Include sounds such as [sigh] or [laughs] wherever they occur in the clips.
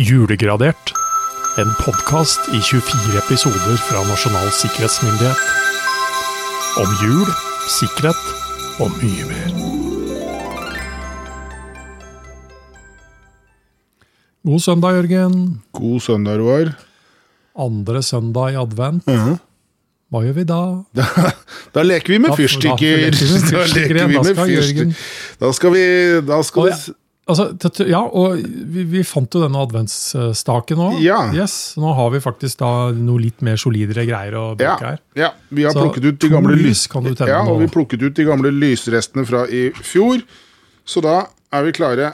Julegradert. En podkast i 24 episoder fra Nasjonal sikkerhetsmyndighet. Om jul, sikkerhet og mye mer. God søndag, Jørgen. God søndag, Roar. Andre søndag i advent. Hva gjør vi da? [laughs] Da, da leker vi med fyrstikker. da. Da leker vi med [laughs] fyrstikker. Da skal vi Da skal vi altså, ja, og vi, vi fant jo denne adventsstaken nå. Ja. Yes, nå har vi faktisk da noe litt mer solidere greier å bruke her. ja, vi har Så plukket ut de gamle lys kan du Ja, og vi plukket ut de gamle lysrestene fra i fjor. Så da er vi klare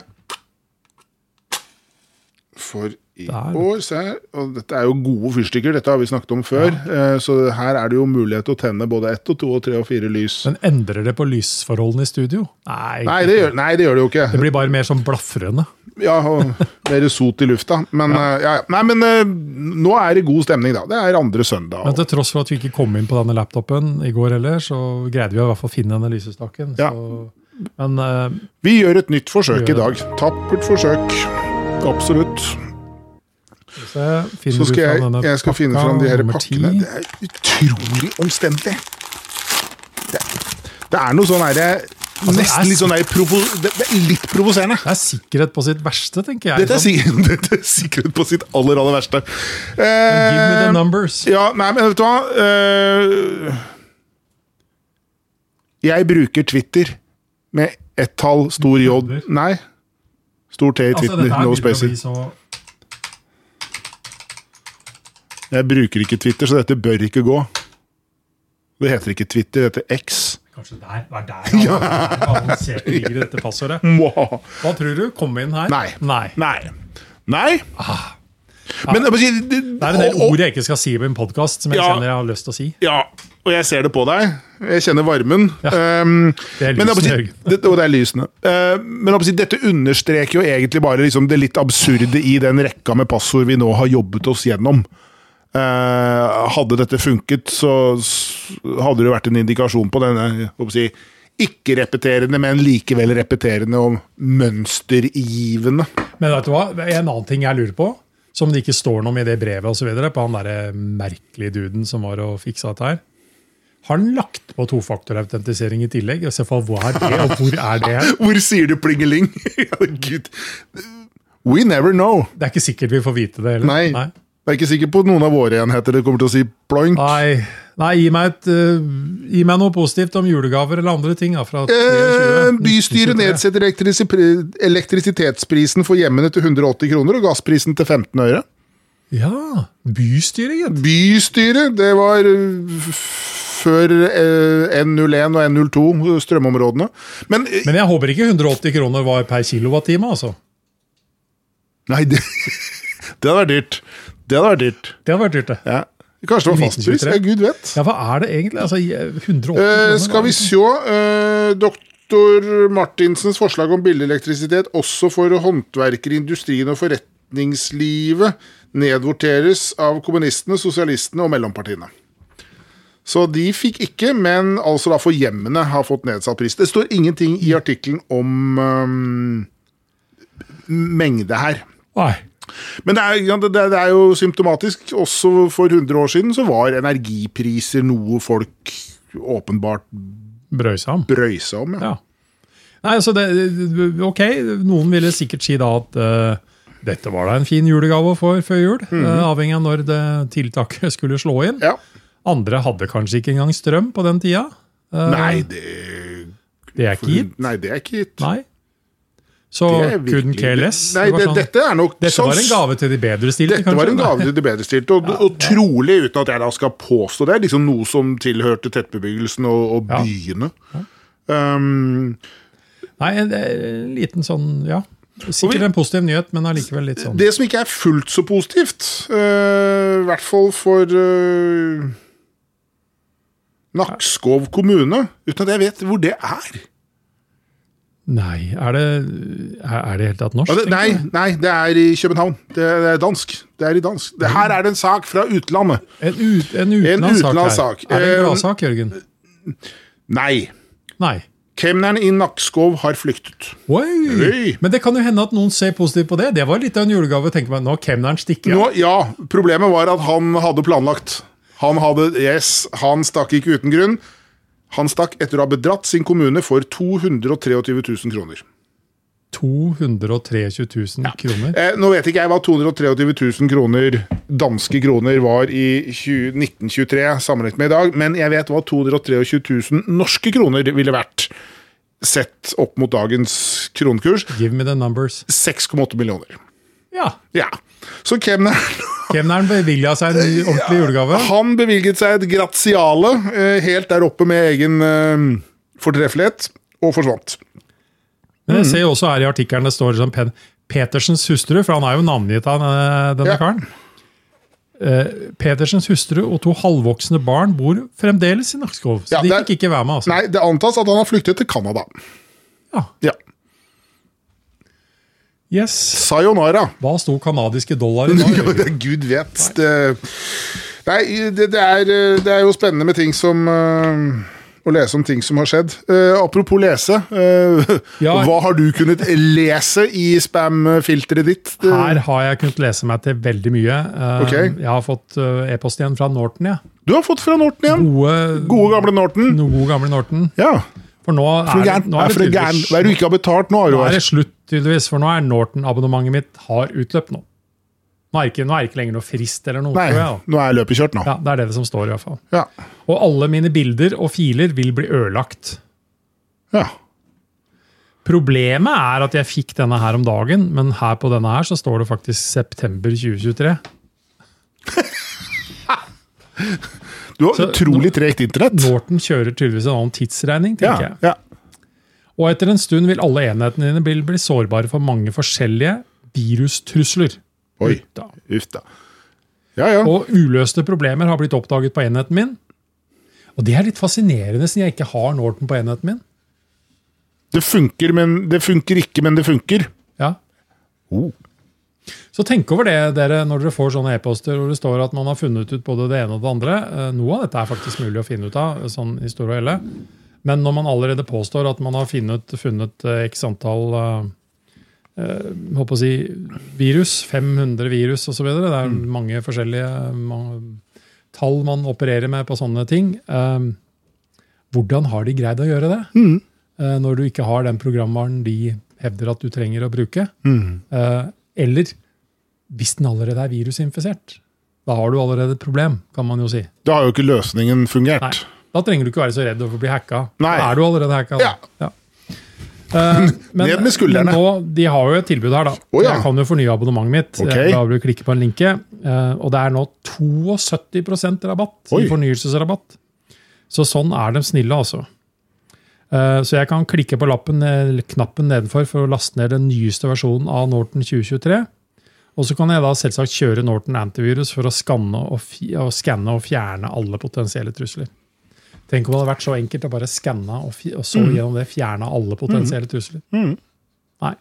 for i år. Se. Og dette er jo gode fyrstikker, dette har vi snakket om før. Ja. Så her er det jo mulighet til å tenne både ett og to og tre og fire lys. Men endrer det på lysforholdene i studio? Nei, Nei, det gjør, nei, det gjør det jo ikke. det blir bare mer sånn blafrende. Ja, og mer sot i lufta. Men, ja. ja, ja. Nei, men eh, nå er det god stemning, da. Det er andre søndag. Men til tross for at vi ikke kom inn på denne laptopen i går heller, så greide vi i hvert fall å finne denne lysestaken. Ja. Så, men eh, Vi gjør et nytt forsøk i dag. Tappert forsøk. Absolutt. Så skal jeg, jeg skal finne fram de her pakkene. Det er utrolig omstendelig. Det, det er noe sånn herre Altså, det er Nesten litt sånn provo, det, det er litt provoserende. Det er sikkerhet på sitt verste, tenker jeg. Dette er, sånn. [laughs] dette er sikkerhet på sitt aller, aller verste. Give me the Eh, numbers. Ja, nei, men vet du hva? Uh, jeg bruker Twitter med ett tall, stor J? Nei. Stor T i Altså, Twitter, her no begynner å spacer. bli så Jeg bruker ikke Twitter, så dette bør ikke gå. Det heter ikke Twitter, det heter X. Kanskje der, det er der ja. avansert ligger i dette passordet. Hva tror du? Kom inn her? Nei. Nei. Nei. Nei. Men ja. si det, Det er en del ord jeg ikke skal si på en podkast, som jeg Ja. kjenner jeg har lyst til å si. Ja, og jeg ser det på deg. Jeg kjenner varmen. Ja. Um, Det er lysene, si, det, og det er lysene. Men si, dette understreker jo egentlig bare liksom det litt absurde i den rekka med passord vi nå har jobbet oss gjennom. Uh, hadde dette funket, så hadde det vært en indikasjon på denne si, ikke-repeterende, men likevel repeterende og mønstergivende. Men vet du hva? En annen ting jeg lurer på, som det ikke står noe om i det brevet og så videre, på han derre merkelige duden som var og fiksa dette her. Har han lagt på tofaktorautentisering i tillegg? I så fall, hva er det, og hvor er det? [laughs] Hvor sier du plingeling? [laughs] Gud. We never know. Det er ikke sikkert vi får vite det heller. Nei. Nei. Jeg er ikke sikker på noen av våre enheter det kommer til å si ploink. Nei, Nei gi, meg et, uh, gi meg noe positivt om julegaver eller andre ting. Da, fra Eh, bystyret nedsetter elektrisitetsprisen for hjemmene til 180 kroner og gassprisen til 15 øre. Ja, bystyret, gitt. Bystyret, det var øh, før eh, N01 og N02 strømområdene. Men eh, Men jeg håper ikke 180 kroner var per kilowattime, altså. Nei, det, [laughs] det hadde vært dyrt. Det hadde vært dyrt. Det hadde vært dyrt, det. Ja. Kanskje det var fastpris? Ja, gud vet. Ja, hva er det egentlig? Altså, 180 Eh, skal vi se eh, Doktor Martinsens forslag om billig elektrisitet også for håndverkere, industrien og forretningslivet nedvorteres av kommunistene, sosialistene og mellompartiene. Så de fikk ikke, men altså da for hjemmene har fått nedsatt pris. Det står ingenting i artikkelen om um, mengde her. Nei. Men det er, det, det er jo symptomatisk. Også for 100 år siden så var energipriser noe folk åpenbart brøysa om. Brøysa om. Ja. Ja. Nei, altså det, ok, Noen ville sikkert si da at uh, dette var da en fin julegave få før jul. eh, avhengig av når det tiltaket [laughs] skulle slå inn. Ja. Andre hadde kanskje ikke engang strøm på den tida. Uh, Nei, det Det er ikke gitt. Nei, det er ikke gitt. Nei. Så kun KLS? Nei, Det var sånn- dette er nok Dette var en gave til de bedrestilte, Dette var en gave til de bedrestilte, og, og trolig, uten at jeg da skal påstå det, liksom noe som tilhørte tettbebyggelsen og, og byene. Um, Nei, en, en liten sånn, ja. Sikkert en positiv nyhet, men allikevel litt sånn. det som ikke er fullt så positivt, uh, i hvert fall for uh, Nakskov kommune, uten at jeg vet hvor det er. Nei, er det, er, det helt tatt norsk? Det, nei, nei, det er i København. Det er, det er dansk. Det er i dansk. Det, her er det en sak fra utlandet. En, ut, en utenlandssak her. Er det en Eh, gladsak, Jørgen? Nei. Nei. Kemneren i Nakskov har flyktet. Oi! Oi. Men det kan jo hende at noen ser positivt på det. Det var litt av en julegave. å tenke meg, Nå kemneren stikker. Nå, ja, problemet var at han hadde planlagt. Han hadde, yes, han stakk ikke uten grunn. Han stakk etter å ha bedratt sin kommune for 223 000 kroner. 223 000 kroner. Eh, nå vet ikke jeg hva 223 000 kroner danske kroner var i 20, 1923 sammenlignet med i dag, men jeg vet hva 223 000 norske kroner ville vært sett opp mot dagens kronekurs. Give me the numbers. 6,8 millioner. Ja. Ja. Så kemneren Kemneren bevilga seg en ordentlig julegave. Han bevilget seg et gratiale eh, helt der oppe med egen eh, fortreffelighet, og forsvant. Men jeg ser jo også her i artikkelen det står som Petersens hustru, for han er jo navngitt av denne, denne Ja. karen. Eh, Petersens hustru og to halvvoksne barn bor fremdeles i Nakskov, så Ja, de fikk ikke være med. altså. Nei, det antas at han har flyktet til Canada. Ja. Ja. Yes. Sayonara. Hva sto kanadiske dollar i [laughs] dag? det Gud vet. Det, nei, det, det, er, eh, det er jo spennende med ting som uh, Å lese om ting som har skjedd. Uh, apropos lese. Uh, [laughs] Ja. Hva har du kunnet lese i spam-filteret ditt? Her har jeg kunnet lese meg til veldig mye. Eh, Ok. Jeg har fått e-post igjen fra Norton. Ja. Du har fått fra Norton igjen. Gode, Gode, gamle Norton. no, gode gamle Norton. Ja. For nå For er, det- gæren, nå er det for gæren. Hva er det du ikke har betalt nå, Nå er det slutt, tydeligvis, for nå er Norton-abonnementet mitt har utløpt nå. Nå er, ikke, nå er det ikke lenger noe frist eller noe. Nei, jeg, nå er løpet kjørt nå. ja, Det er det som står, i hvert fall. Ja. Og alle mine bilder og filer vil bli ødelagt. ja. Problemet er at jeg fikk denne her om dagen, men her på denne her så står det faktisk september 2023. Du har Så utrolig tregt internett. Norton kjører tydeligvis en annen tidsregning, tenker Ja, jeg. ja. Og etter en stund vil alle enhetene dine bli, bli sårbare for mange forskjellige virustrusler. Oi. Uff da. Ja, ja. Og uløste problemer har blitt oppdaget på enheten min. Og det er litt fascinerende, siden jeg ikke har Norton på enheten min. Det funker, men det funker ikke, men det funker. Ja. Oh. Så tenk over det dere når dere får sånne e-poster hvor det står at man har funnet ut både det ene og det andre. Eh, Noe av dette er faktisk mulig å finne ut av, sånn i store og hele. Men når man allerede påstår at man har funnet, funnet eh, x antall eh, eh, si, virus, 500 virus osv. Det er mange forskjellige mange, tall man opererer med på sånne ting. Eh, hvordan har de greid å gjøre det? Eh, når du ikke har den programvaren de hevder at du trenger å bruke. Eh, eller hvis den allerede er virusinfisert. Da har du allerede et problem, kan man jo si. Da har jo ikke løsningen fungert. Nei. Da trenger du ikke være så redd for å bli hacka. Nei. Da er du allerede hacka. Ja. Ja. [laughs] Uh, men, Ned med skuldrene. nå, de har jo et tilbud her, da. Oh, ja. Jeg kan jo fornye abonnementet mitt. Ok. Eh, Da vil du klikke på en linke. Uh, Og det er nå 72% rabatt Oi. i fornyelsesrabatt. Så sånn er de snille, altså. Uh, Så jeg kan klikke på lappen, knappen nedenfor for å laste ned den nyeste versjonen av Norton 2023. Og så kan jeg da selvsagt kjøre Norton Antivirus for å skanne og, og skanne og fjerne alle potensielle trusler. Tenk om det hadde vært så enkelt å bare skanne og, og så Mm. gjennom det fjerne alle potensielle trusler. Nei,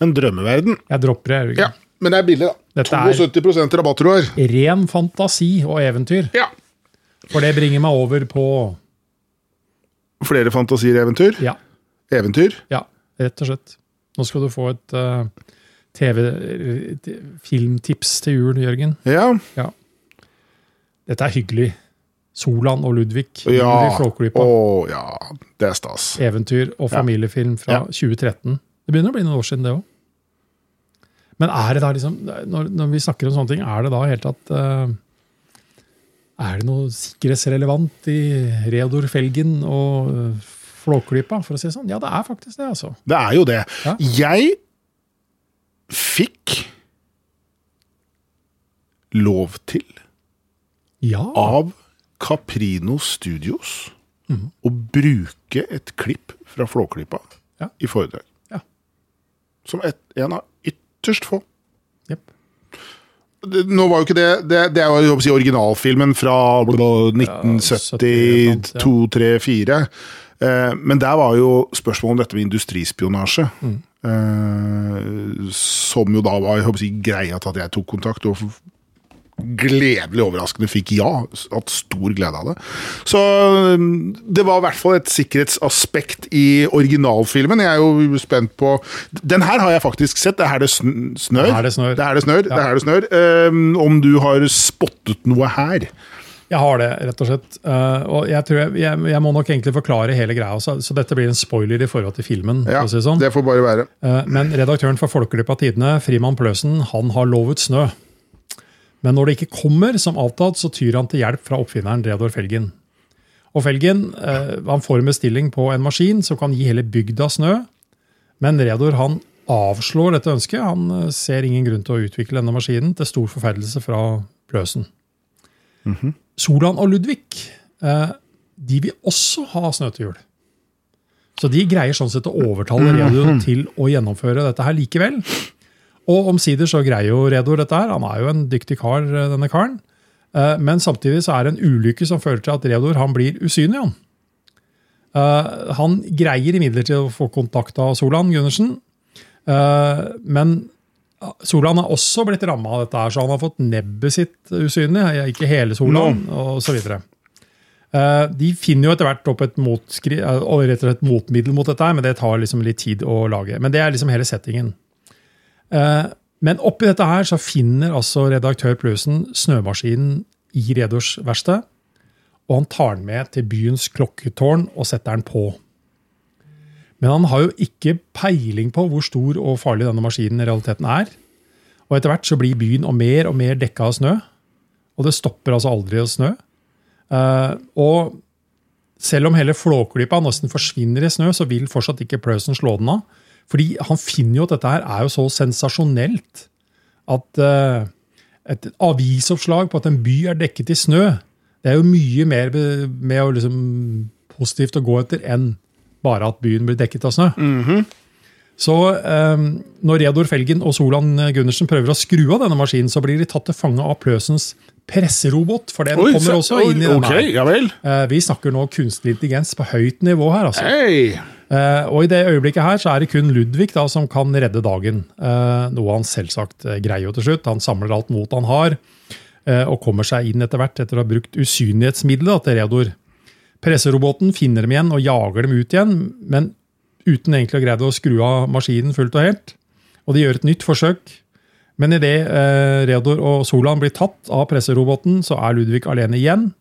En drømmeverden. jeg dropper det. Jørgen. Ja, men det er billig, da. Dette er- 72 rabatt, tror jeg. Ren fantasi og eventyr. Ja. For det bringer meg over på Flere fantasier og eventyr. Ja, Eventyr. ja rett og slett. Nå skal du få et uh, TV-filmtips til jul, Jørgen. Ja. Dette er hyggelig. Solan og Ludvig. Ja. Å ja. Det er stas. Eventyr og familiefilm fra Ja. 2013. Det begynner å bli noen år siden, det òg. Men er det da liksom, når, når vi snakker om sånne ting, er det da helt at uh, Er det noe sikkerhetsrelevant i Reodor Felgen og uh, Flåklypa, for å si det sånn? Ja, det er faktisk det, altså. Det er jo det. Ja. Jeg fikk lov til Ja. av Caprino Studios å bruke et klipp fra Flåklypa Ja. i foredrag. Ja. Som et, en av ytterst få. Yep. Det, nå var jo ikke det Det, det er jo si, originalfilmen fra 1972, 3, 4. Eh, men der var jo spørsmålet om dette med industrispionasje. Mm. Eh, som jo da var si, greia til at jeg tok kontakt og gledelig overraskende fikk ja. Hatt stor glede av det. Så um, det var i hvert fall et sikkerhetsaspekt i originalfilmen. Jeg er jo spent på Den her har jeg faktisk sett. Det er her det snør. Det er her det snør. Det er her det snør. Det her det snør. Um, om du har spottet noe her? Jeg har det, rett og slett. Uh, og jeg, tror jeg, jeg, jeg må nok egentlig forklare hele greia, så, så dette blir en spoiler i forhold til filmen. Ja, si det sånn. det får bare være. Uh, Men redaktøren for Folkeklippa Tidene, Frimann Pløsen, han har lovet snø. Men når det ikke kommer som avtalt, så tyr han til hjelp fra oppfinneren Reodor Felgen. Og Felgen eh, han får en bestilling på en maskin som kan gi hele bygda snø. Men Reodor han avslår dette ønsket. Han eh, ser ingen grunn til å utvikle denne maskinen, til stor forferdelse fra Pløsen. Solan og Ludvig eh, de vil også ha snø til jul. Så de greier sånn sett å overtale [clears throat] Reodor til å gjennomføre dette her likevel. Og omsider så greier jo Redor dette her. Han er jo en dyktig kar, eh, denne karen. Eh, Men samtidig så er det en ulykke som fører til at Redor han blir usynlig. Han, Eh, han greier imidlertid å få kontakt av Solan Gundersen. Men Solan har også blitt ramma av dette, her, så han har fått nebbet sitt usynlig. Ikke hele Solan, videre. Eh, De finner jo etter hvert opp et, motskri, rett og slett motmiddel mot dette, her, men det tar liksom litt tid å lage. Men det er liksom hele settingen. Eh, Men oppi dette her så finner altså redaktør Pløsen snømaskinen i Redors verksted, og han tar den med til byens klokketårn og setter den på. Men han har jo ikke peiling på hvor stor og farlig denne maskinen i realiteten er. Og etter hvert så blir byen og mer og mer dekka av snø. Og det stopper altså aldri å snø. Eh, og selv om hele Flåklypa nesten forsvinner i snø, så vil fortsatt ikke Pløsen slå den av. Fordi han finner jo at dette her er jo så sensasjonelt at eh, et avisoppslag på at en by er dekket i snø, det er jo mye mer med å liksom positivt å gå etter enn bare at byen blir dekket av snø. Så eh, når Reodor Felgen og Solan Gundersen prøver å skru av denne maskinen, så blir de tatt til fange av Pløsens presserobot, for den Oi, kommer også inn i den okay, her. ja. Eh, vi snakker nå kunstig intelligens på høyt nivå her, altså. Hei! Eh, og i det øyeblikket her så er det kun Ludvig da, som kan redde dagen. Eh, noe han selvsagt eh, greier jo til slutt. Han samler alt mot han har, og kommer seg inn etter hvert etter å ha brukt usynlighetsmiddelet til Reodor. Presseroboten finner dem igjen og jager dem ut igjen, men uten egentlig å greie å skru av maskinen fullt og helt. Og de gjør et nytt forsøk. Men idet eh, Reodor og Solan blir tatt av presseroboten, så er Ludvig alene igjen.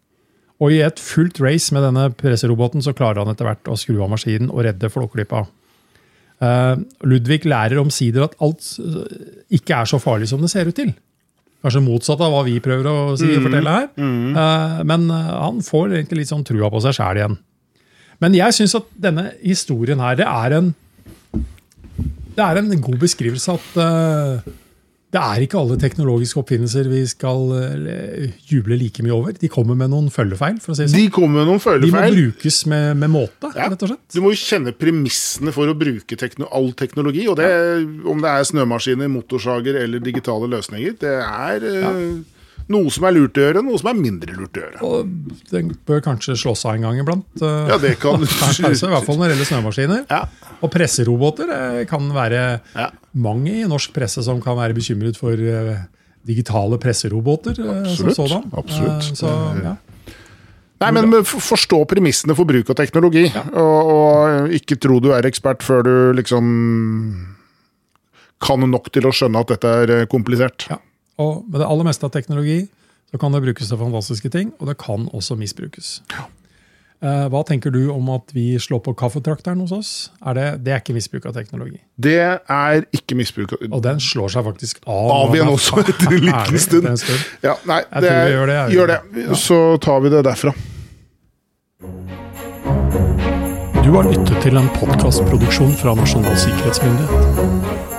Og i et fullt race med denne presseroboten så klarer han etter hvert å skru av maskinen og redde Flåklypa. Eh, Ludvig lærer omsider at alt eh, ikke er så farlig som det ser ut til. Kanskje motsatt av hva vi prøver å si og fortelle her. Eh, men han får egentlig litt sånn trua på seg sjæl igjen. Men jeg syns at denne historien her, det er en Det er en god beskrivelse at eh, det er ikke alle teknologiske oppfinnelser vi skal eh, juble like mye over. De kommer med noen følgefeil, for å si sånn. De kommer med noen følgefeil. De må brukes med, med måte, Ja. rett og slett. Du må jo kjenne premissene for å bruke tekno all teknologi. Og det, om det er snømaskiner, motorsager eller digitale løsninger, det er ja. noe som er lurt å gjøre, noe som er mindre lurt å gjøre. Og den bør kanskje slås av en gang iblant. eh, Ja, det kan [laughs] Kanskje, I hvert fall når det gjelder snømaskiner. Ja. Og presseroboter eh, kan være Ja. mange i norsk presse som kan være bekymret for eh, digitale presseroboter. eh, Absolutt, Som sådan. absolutt. Så, ja. Nei, men forstå premissene for bruk av teknologi, og, og ikke tro du er ekspert før du liksom kan nok til å skjønne at dette er komplisert. Ja. Og med det aller meste av teknologi så kan det brukes til fantastiske ting, og det kan også misbrukes. Eh, Hva tenker du om at vi slår på kaffetrakteren hos oss? Er det, det er ikke misbruk av teknologi. Det er ikke misbruk av Og den slår seg faktisk av. Av igjen også [laughs] etter en liten stund. Ja, nei, tror vi gjør det. Gjør det. Så tar vi det derfra. Du har lyttet til en podkastproduksjon fra Nasjonal sikkerhetsmyndighet.